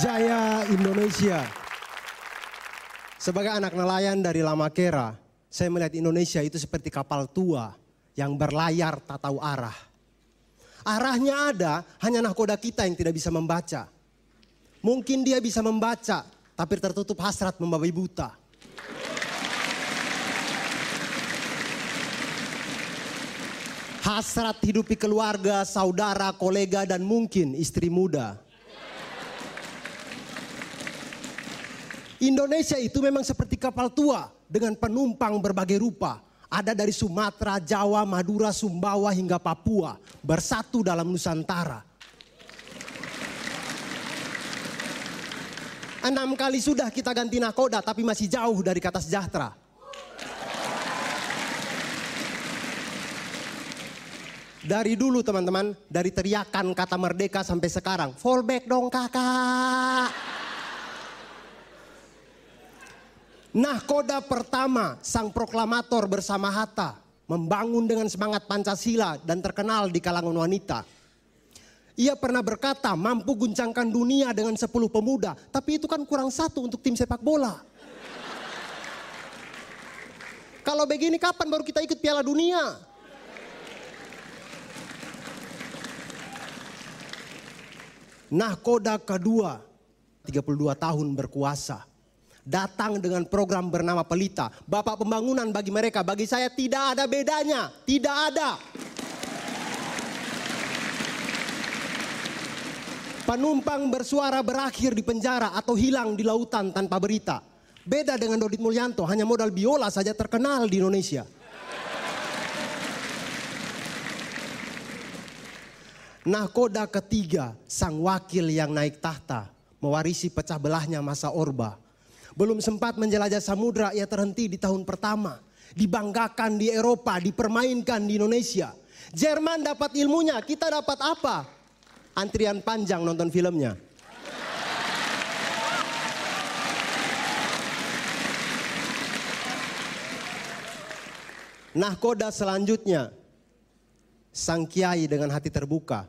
Jaya Indonesia. Sebagai anak nelayan dari Lamakera, saya melihat Indonesia itu seperti kapal tua yang berlayar tak tahu arah. Arahnya ada, hanya nahkoda kita yang tidak bisa membaca. Mungkin dia bisa membaca, tapi tertutup hasrat membabi buta. Hasrat hidupi keluarga, saudara, kolega, dan mungkin istri muda. Indonesia itu memang seperti kapal tua dengan penumpang berbagai rupa. Ada dari Sumatera, Jawa, Madura, Sumbawa hingga Papua bersatu dalam Nusantara. Enam kali sudah kita ganti nakoda tapi masih jauh dari kata sejahtera. Dari dulu teman-teman, dari teriakan kata merdeka sampai sekarang, fallback dong kakak. Nahkoda pertama, sang proklamator bersama Hatta, membangun dengan semangat Pancasila dan terkenal di kalangan wanita. Ia pernah berkata mampu guncangkan dunia dengan 10 pemuda, tapi itu kan kurang satu untuk tim sepak bola. Kalau begini kapan baru kita ikut piala dunia? Nahkoda kedua, 32 tahun berkuasa. Datang dengan program bernama Pelita. Bapak pembangunan bagi mereka, bagi saya tidak ada bedanya. Tidak ada. Penumpang bersuara berakhir di penjara atau hilang di lautan tanpa berita. Beda dengan Dodit Mulyanto, hanya modal biola saja terkenal di Indonesia. Nahkoda ketiga, sang wakil yang naik tahta, mewarisi pecah belahnya masa Orba. Belum sempat menjelajah samudra, ia terhenti di tahun pertama. Dibanggakan di Eropa, dipermainkan di Indonesia. Jerman dapat ilmunya, kita dapat apa? Antrian panjang nonton filmnya. Nahkoda selanjutnya, sang kiai dengan hati terbuka.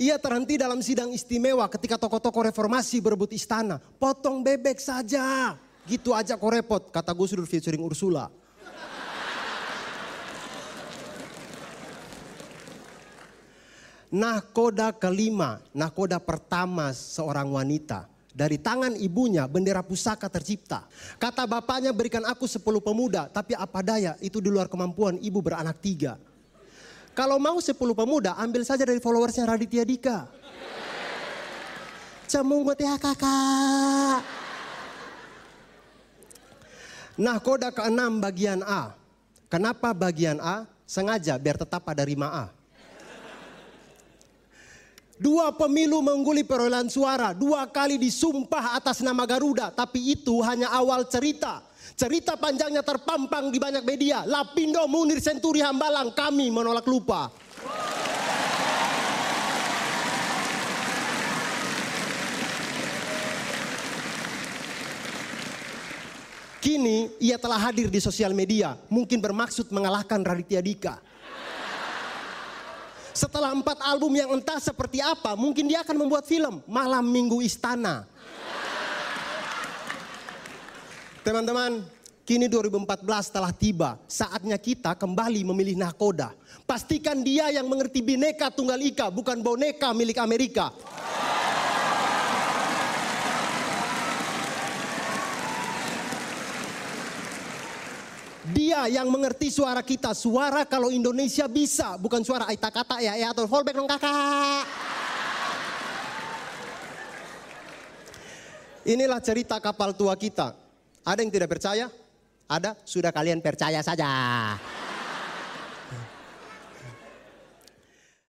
Ia terhenti dalam sidang istimewa ketika tokoh-tokoh reformasi berebut istana. Potong bebek saja. Gitu aja kok repot, kata Gus Dur featuring Ursula. Nahkoda kelima, nahkoda pertama seorang wanita. Dari tangan ibunya bendera pusaka tercipta. Kata bapaknya berikan aku sepuluh pemuda, tapi apa daya itu di luar kemampuan ibu beranak tiga. Kalau mau sepuluh pemuda, ambil saja dari followersnya Raditya Dika. Cemunggut ya kakak. Nah koda keenam bagian A. Kenapa bagian A? Sengaja biar tetap pada rima A. Dua pemilu mengguli perolehan suara, dua kali disumpah atas nama Garuda, tapi itu hanya awal cerita. Cerita panjangnya terpampang di banyak media. Lapindo Munir Senturi Hambalang kami menolak lupa. Kini ia telah hadir di sosial media, mungkin bermaksud mengalahkan Raditya Dika. Setelah empat album yang entah seperti apa, mungkin dia akan membuat film Malam Minggu Istana. Teman-teman, kini 2014 telah tiba. Saatnya kita kembali memilih nahkoda. Pastikan dia yang mengerti bineka tunggal ika, bukan boneka milik Amerika. Dia yang mengerti suara kita. Suara kalau Indonesia bisa. Bukan suara aita kata ya, ya atau fallback dong kakak. Inilah cerita kapal tua kita. Ada yang tidak percaya? Ada? Sudah kalian percaya saja.